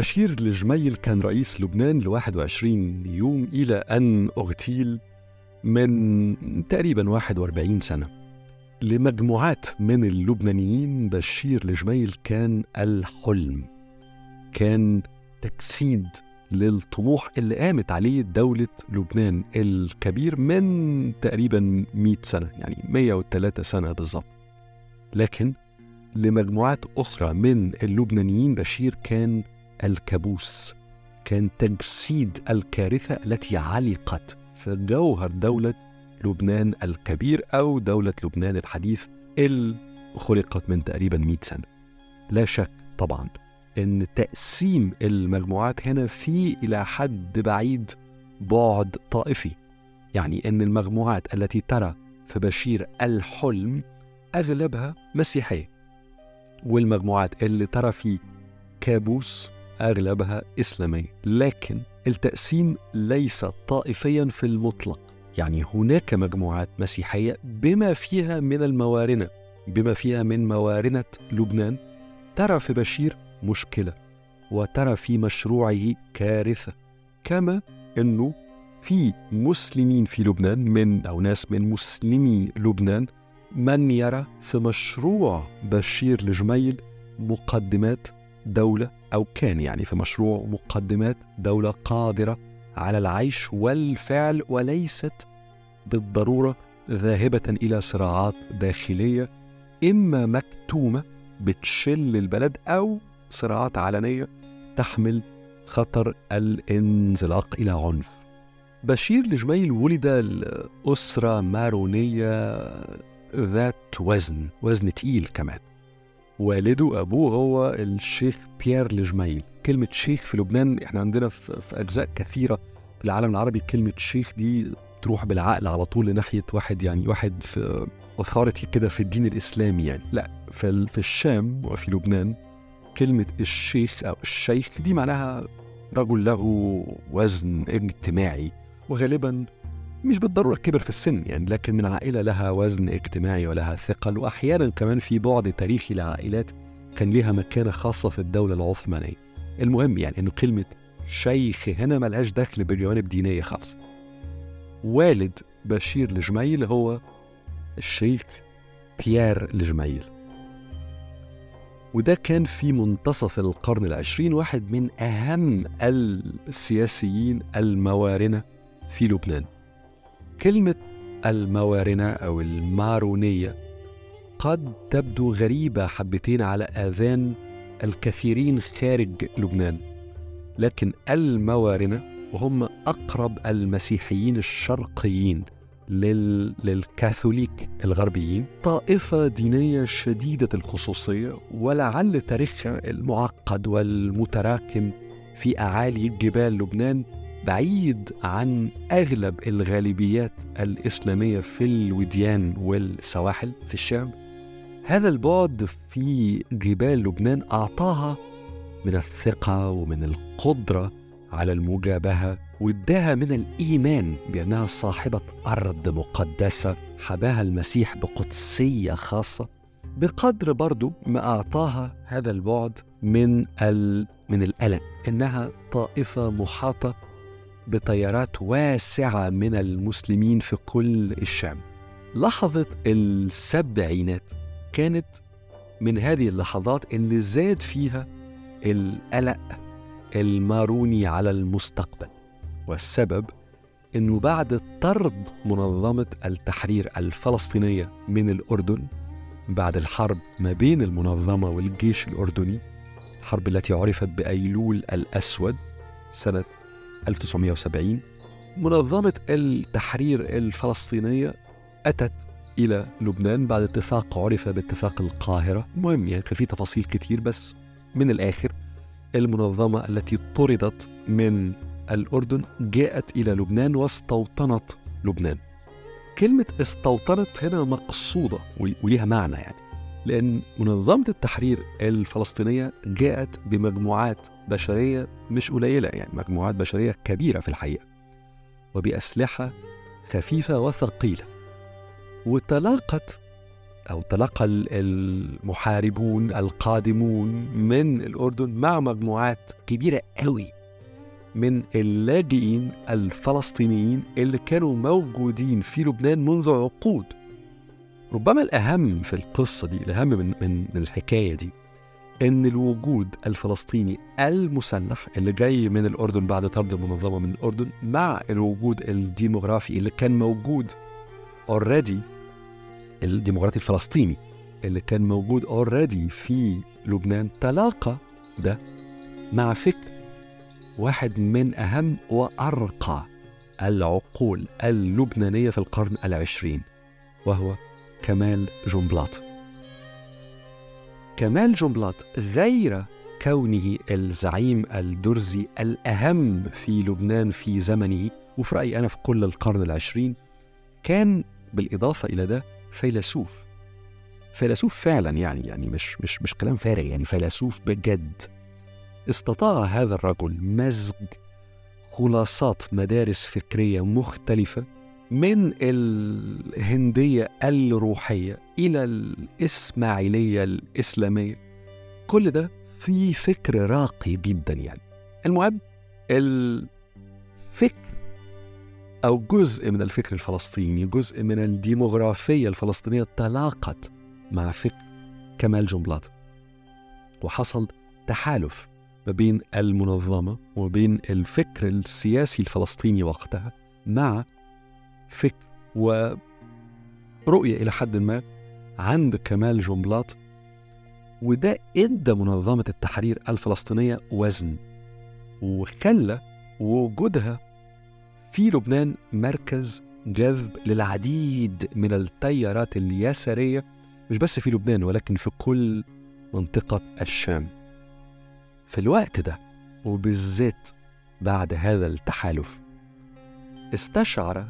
بشير الجميل كان رئيس لبنان ل 21 يوم إلى أن أغتيل من تقريبا 41 سنة. لمجموعات من اللبنانيين بشير الجميل كان الحلم كان تجسيد للطموح اللي قامت عليه دولة لبنان الكبير من تقريبا 100 سنة يعني 103 سنة بالظبط. لكن لمجموعات أخرى من اللبنانيين بشير كان الكابوس كان تجسيد الكارثة التي علقت في جوهر دولة لبنان الكبير أو دولة لبنان الحديث اللي خلقت من تقريبا 100 سنة. لا شك طبعا إن تقسيم المجموعات هنا في إلى حد بعيد بعد طائفي. يعني إن المجموعات التي ترى في بشير الحلم أغلبها مسيحية والمجموعات اللي ترى في كابوس أغلبها اسلاميه لكن التقسيم ليس طائفيا في المطلق. يعني هناك مجموعات مسيحية بما فيها من الموارنة. بما فيها من موارنة لبنان ترى في بشير مشكلة وترى في مشروعه كارثة. كما إنه في مسلمين في لبنان من أو ناس من مسلمي لبنان من يرى في مشروع بشير الجميل مقدمات دولة أو كان يعني في مشروع مقدمات دولة قادرة على العيش والفعل وليست بالضرورة ذاهبة إلى صراعات داخلية إما مكتومة بتشل البلد أو صراعات علنية تحمل خطر الانزلاق إلى عنف. بشير الجميل ولد لأسرة مارونية ذات وزن وزن تقيل كمان. والده أبوه هو الشيخ بيير الجميل كلمة شيخ في لبنان إحنا عندنا في, أجزاء كثيرة في العالم العربي كلمة شيخ دي تروح بالعقل على طول لناحية واحد يعني واحد في authority كده في الدين الإسلامي يعني. لا في, في الشام وفي لبنان كلمة الشيخ أو الشيخ دي معناها رجل له وزن اجتماعي وغالبا مش بالضرورة كبر في السن يعني لكن من عائلة لها وزن اجتماعي ولها ثقل وأحيانا كمان في بعد تاريخي لعائلات كان لها مكانة خاصة في الدولة العثمانية. المهم يعني أنه كلمة شيخ هنا ملهاش دخل بجوانب دينية خاصة والد بشير الجميل هو الشيخ بيير الجميل. وده كان في منتصف القرن العشرين واحد من أهم السياسيين الموارنة في لبنان. كلمة الموارنة أو المارونية قد تبدو غريبة حبتين على آذان الكثيرين خارج لبنان لكن الموارنة وهم أقرب المسيحيين الشرقيين لل... للكاثوليك الغربيين. طائفة دينية شديدة الخصوصية ولعل تاريخها المعقد والمتراكم في أعالي جبال لبنان بعيد عن أغلب الغالبيات الإسلامية في الوديان والسواحل في الشام هذا البعد في جبال لبنان أعطاها من الثقة ومن القدرة على المجابهة واداها من الإيمان بأنها صاحبة أرض مقدسة حباها المسيح بقدسية خاصة. بقدر برضو ما أعطاها هذا البعد من ال... من القلق إنها طائفة محاطة بتيارات واسعة من المسلمين في كل الشام لحظة السبعينات كانت من هذه اللحظات اللي زاد فيها القلق الماروني على المستقبل والسبب إنه بعد طرد منظمة التحرير الفلسطينية من الأردن بعد الحرب ما بين المنظمة والجيش الأردني الحرب التي عرفت بأيلول الأسود سنة 1970 منظمة التحرير الفلسطينية أتت إلى لبنان بعد اتفاق عرف باتفاق القاهرة. المهم يعني كان في تفاصيل كتير بس من الآخر المنظمة التي طردت من الأردن جاءت إلى لبنان واستوطنت لبنان. كلمة استوطنت هنا مقصودة وليها معنى يعني. لأن منظمة التحرير الفلسطينية جاءت بمجموعات بشرية مش قليلة يعني مجموعات بشرية كبيرة في الحقيقة وبأسلحة خفيفة وثقيلة وتلاقت أو تلقى المحاربون القادمون من الأردن مع مجموعات كبيرة قوي من اللاجئين الفلسطينيين اللي كانوا موجودين في لبنان منذ عقود. ربما الأهم في القصة دي الأهم من, من, من الحكاية دي إن الوجود الفلسطيني المسلح اللي جاي من الأردن بعد طرد المنظمه من الأردن مع الوجود الديموغرافي اللي كان موجود already الديموغرافي الفلسطيني اللي كان موجود already في لبنان تلاقى ده مع فكر واحد من أهم وأرقى العقول اللبنانية في القرن العشرين وهو كمال جنبلاط. كمال جنبلاط غير كونه الزعيم الدرزي الأهم في لبنان في زمنه وفي رأيي أنا في كل القرن العشرين كان بالإضافة إلى ده فيلسوف. فيلسوف فعلا يعني يعني مش مش مش كلام فارغ يعني فيلسوف بجد. استطاع هذا الرجل مزج خلاصات مدارس فكرية مختلفة من الهندية الروحية إلى الإسماعيلية الإسلامية. كل ده في فكر راقي جدا يعني. المهم الفكر أو جزء من الفكر الفلسطيني جزء من الديموغرافية الفلسطينية تلاقت مع فكر كمال جنبلاط وحصل تحالف ما بين المنظمة وبين الفكر السياسي الفلسطيني وقتها مع فكر ورؤية إلى حد ما عند كمال جنبلاط وده إدى منظمة التحرير الفلسطينية وزن وخلى وجودها في لبنان مركز جذب للعديد من التيارات اليسارية مش بس في لبنان ولكن في كل منطقة الشام. في الوقت ده وبالذات بعد هذا التحالف استشعر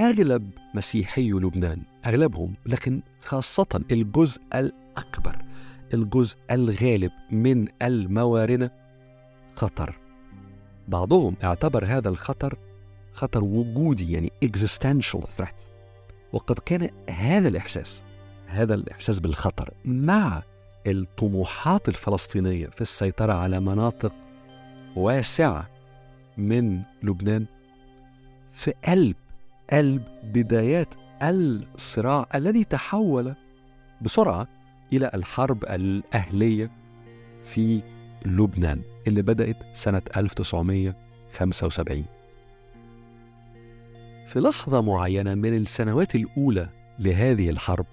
أغلب مسيحي لبنان أغلبهم لكن خاصة الجزء الأكبر الجزء الغالب من الموارنة خطر. بعضهم اعتبر هذا الخطر خطر وجودي يعني existential threat. وقد كان هذا الإحساس هذا الإحساس بالخطر مع الطموحات الفلسطينية في السيطرة على مناطق واسعة من لبنان في قلب قلب بدايات الصراع الذي تحول بسرعة إلى الحرب الأهلية في لبنان اللي بدأت سنة 1975 في لحظة معينة من السنوات الأولى لهذه الحرب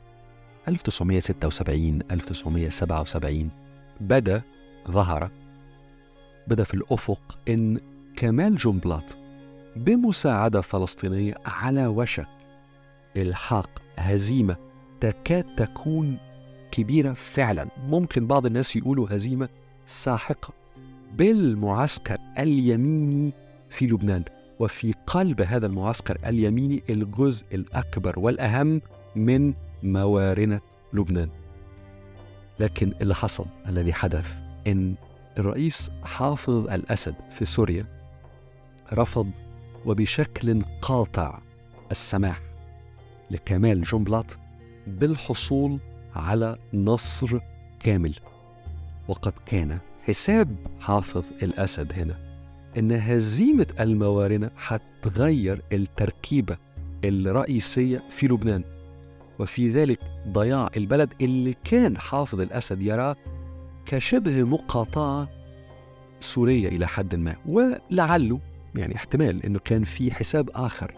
1976 1977 بدأ ظهر بدأ في الأفق إن كمال جنبلاط بمساعدة فلسطينية على وشك. إلحاق هزيمة تكاد تكون كبيرة فعلا. ممكن بعض الناس يقولوا هزيمة ساحقة. بالمعسكر اليميني في لبنان وفي قلب هذا المعسكر اليميني الجزء الأكبر والأهم من موارنة لبنان. لكن اللي حصل الذي حدث إن الرئيس حافظ الأسد في سوريا رفض وبشكل قاطع السماح لكمال جنبلاط بالحصول على نصر كامل. وقد كان حساب حافظ الأسد هنا إن هزيمة الموارنة حتغير التركيبة الرئيسية في لبنان وفي ذلك ضياع البلد اللي كان حافظ الأسد يراه كشبه مقاطعة سورية إلى حد ما. ولعله يعني احتمال إنه كان في حساب آخر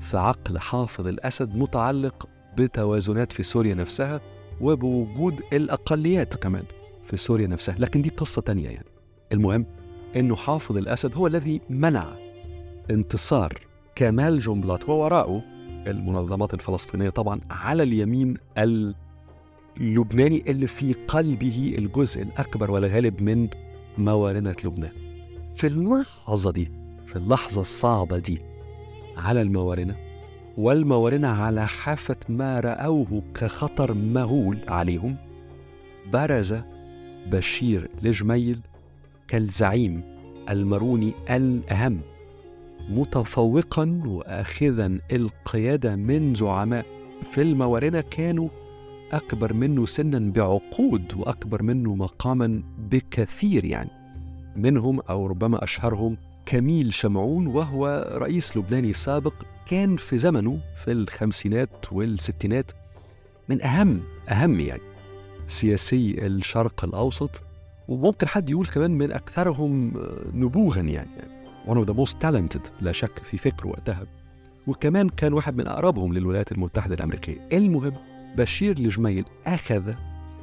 في عقل حافظ الأسد متعلق بتوازنات في سوريا نفسها وبوجود الأقليات كمان في سوريا نفسها. لكن دي قصة تانية يعني. المهم إنه حافظ الأسد هو الذي منع انتصار كمال جنبلاط ووراءه المنظمات الفلسطينية طبعا على اليمين اللبناني اللي في قلبه الجزء الأكبر والغالب من موارنة لبنان. في اللحظة دي في اللحظة الصعبة دي على الموارنة والموارنة على حافة ما رأوه كخطر مهول عليهم برز بشير لجميل كالزعيم المروني الأهم متفوقا وآخذا القيادة من زعماء. في الموارنة كانوا أكبر منه سنا بعقود وأكبر منه مقاما بكثير يعني منهم أو ربما أشهرهم كميل شمعون وهو رئيس لبناني سابق كان في زمنه في الخمسينات والستينات من أهم أهم يعني سياسي الشرق الأوسط وممكن حد يقول كمان من أكثرهم نبوغا يعني, يعني one of the most talented لا شك في فكره وقتها. وكمان كان واحد من أقربهم للولايات المتحدة الأمريكية. المهم بشير الجميل أخذ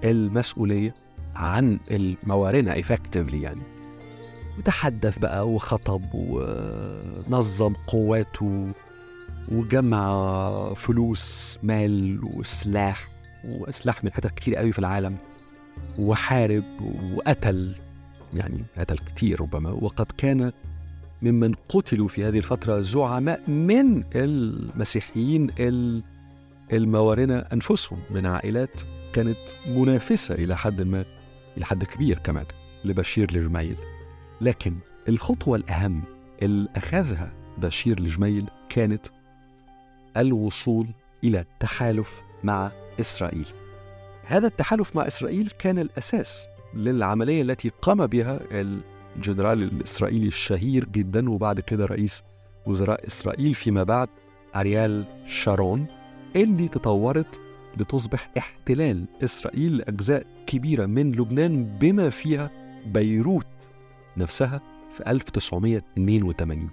المسؤولية عن الموارنة effectively يعني. وتحدث بقى وخطب ونظم قواته وجمع فلوس مال وسلاح وسلاح من حتت كتير قوي في العالم وحارب وقتل يعني قتل كتير ربما وقد كان ممن قتلوا في هذه الفترة زعماء من المسيحيين الموارنة أنفسهم من عائلات كانت منافسة إلى حد ما إلى حد كبير كمان لبشير الجميل لكن الخطوة الأهم اللي أخذها بشير الجميل كانت الوصول إلى التحالف مع إسرائيل. هذا التحالف مع إسرائيل كان الأساس للعملية التي قام بها الجنرال الإسرائيلي الشهير جدا وبعد كده رئيس وزراء إسرائيل فيما بعد أريال شارون اللي تطورت لتصبح احتلال إسرائيل لأجزاء كبيرة من لبنان بما فيها بيروت. نفسها في 1982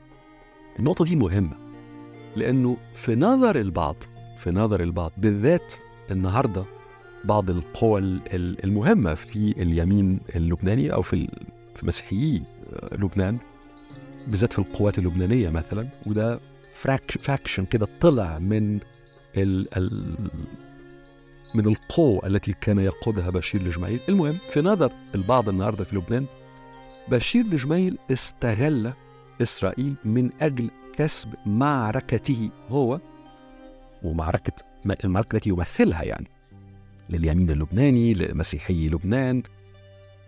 النقطة دي مهمة لأنه في نظر البعض في نظر البعض بالذات النهاردة بعض القوى المهمة في اليمين اللبناني أو في في مسيحيي لبنان بالذات في القوات اللبنانية مثلا وده فاكشن كده طلع من ال من القوة التي كان يقودها بشير الجميل المهم في نظر البعض النهاردة في لبنان بشير الجميل استغل إسرائيل من أجل كسب معركته هو ومعركة المعركة التي يمثلها يعني لليمين اللبناني لمسيحي لبنان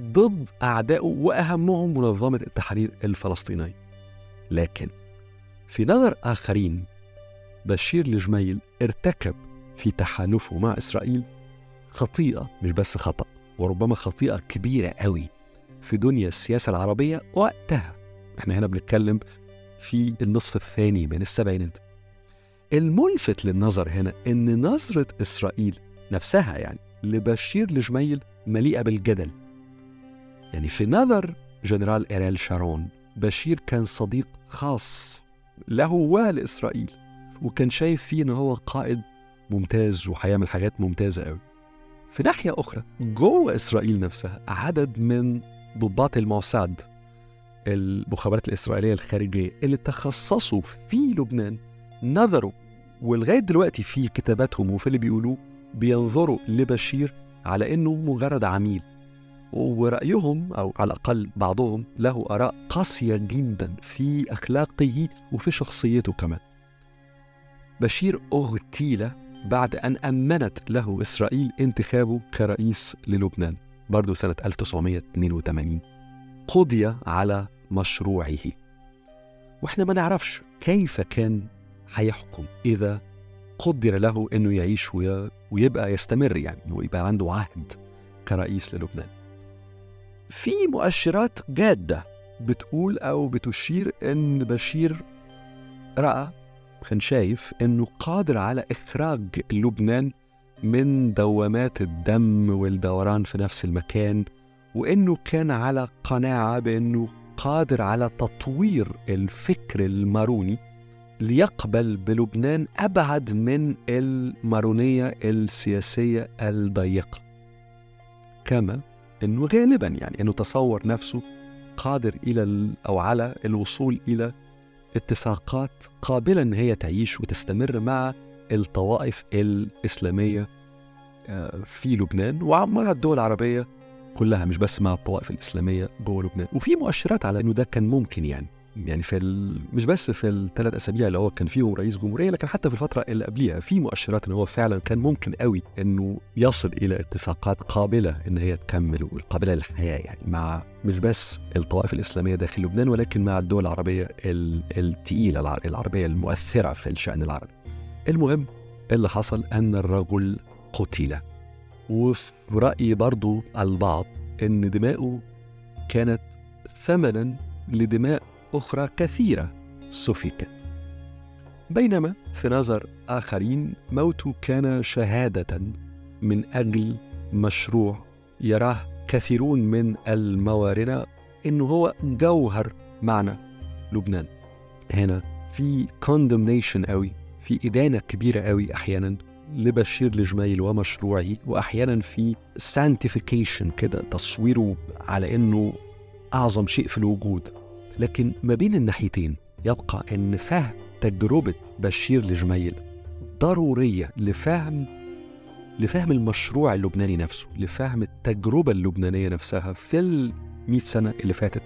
ضد أعدائه وأهمهم منظمة التحرير الفلسطينية لكن في نظر آخرين بشير الجميل ارتكب في تحالفه مع إسرائيل خطيئة مش بس خطأ وربما خطيئة كبيرة قوي في دنيا السياسة العربية وقتها. إحنا هنا بنتكلم في النصف الثاني من السبعينات. الملفت للنظر هنا إن نظرة إسرائيل نفسها يعني لبشير الجميل مليئة بالجدل. يعني في نظر جنرال إيريل شارون بشير كان صديق خاص له ولإسرائيل وكان شايف فيه إن هو قائد ممتاز وهيعمل حاجات ممتازة قوي في ناحية أخرى جوه إسرائيل نفسها عدد من ضباط الموساد المخابرات الإسرائيلية الخارجية اللي تخصصوا في لبنان نظروا ولغاية دلوقتي في كتاباتهم وفي اللي بيقولوه بينظروا لبشير على إنه مجرد عميل. ورأيهم أو على الأقل بعضهم له آراء قاسية جدا في أخلاقه وفي شخصيته كمان. بشير اغتيل بعد أن أمنت له إسرائيل انتخابه كرئيس للبنان. برضه سنة 1982 قضي على مشروعه. وإحنا ما نعرفش كيف كان هيحكم إذا قدر له أنه يعيش ويبقى يستمر يعني ويبقى عنده عهد كرئيس للبنان. في مؤشرات جادة بتقول أو بتشير أن بشير رأى كان شايف أنه قادر على إخراج لبنان من دوامات الدم والدوران في نفس المكان وأنه كان على قناعة بأنه قادر على تطوير الفكر الماروني ليقبل بلبنان أبعد من المارونية السياسية الضيقة. كما أنه غالبا يعني أنه تصور نفسه قادر إلى أو على الوصول إلى اتفاقات قابلة أن هي تعيش وتستمر مع الطوائف الإسلامية آه، في لبنان ومع الدول العربية كلها مش بس مع الطوائف الإسلامية جوه لبنان وفي مؤشرات على أنه ده كان ممكن يعني يعني في ال... مش بس في الثلاث أسابيع اللي هو كان فيهم رئيس جمهورية لكن حتى في الفترة اللي قبليها في مؤشرات إن هو فعلا كان ممكن قوي إنه يصل إلى اتفاقات قابلة إن هي تكمل والقابله للحياة يعني مع مش بس الطوائف الإسلامية داخل لبنان ولكن مع الدول العربية الثقيله العربية المؤثرة في الشأن العربي. المهم اللي حصل أن الرجل قتل. وفي رأي برضو البعض إن دماؤه كانت ثمنا لدماء أخرى كثيرة سفكت. بينما في نظر آخرين موته كان شهادة من أجل مشروع يراه كثيرون من الموارنة إنه هو جوهر معنى لبنان. هنا في condemnation قوي. في إدانة كبيرة قوي أحيانا لبشير الجميل ومشروعه وأحيانا في سانتيفيكيشن كده تصويره على إنه أعظم شيء في الوجود. لكن ما بين الناحيتين يبقى إن فهم تجربة بشير الجميل ضرورية لفهم لفهم المشروع اللبناني نفسه لفهم التجربة اللبنانية نفسها في المئة سنة اللي فاتت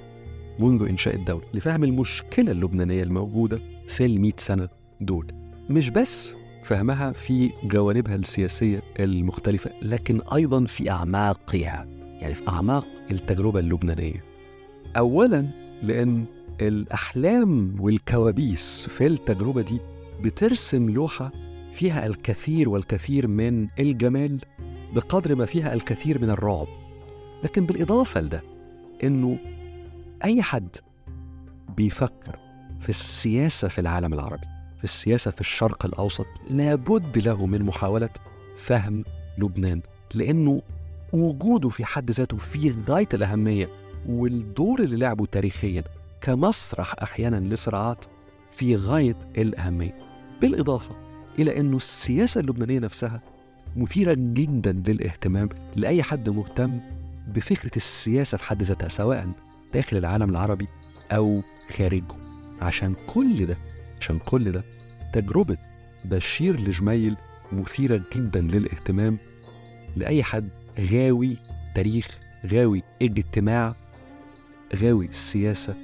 منذ إنشاء الدولة لفهم المشكلة اللبنانية الموجودة في المئة سنة دول. مش بس فهمها في جوانبها السياسية المختلفة لكن أيضا في أعماقها يعني في أعماق التجربة اللبنانية. أولا لأن الأحلام والكوابيس في التجربة دي بترسم لوحة فيها الكثير والكثير من الجمال بقدر ما فيها الكثير من الرعب. لكن بالإضافة لده إنه أي حد بيفكر في السياسة في العالم العربي في السياسة في الشرق الأوسط لابد له من محاولة فهم لبنان لأنه وجوده في حد ذاته في غاية الأهمية والدور اللي لعبه تاريخيا كمسرح أحيانا لصراعات في غاية الأهمية. بالإضافة إلى أنه السياسة اللبنانية نفسها مثيرة جدا للاهتمام لأي حد مهتم بفكرة السياسة في حد ذاتها سواء داخل العالم العربي أو خارجه. عشان كل ده عشان كل ده تجربة بشير الجميل مثيرة جدا للاهتمام لأي حد غاوي تاريخ غاوي اجتماع غاوي السياسة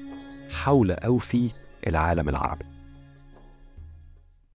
حول أو في العالم العربي.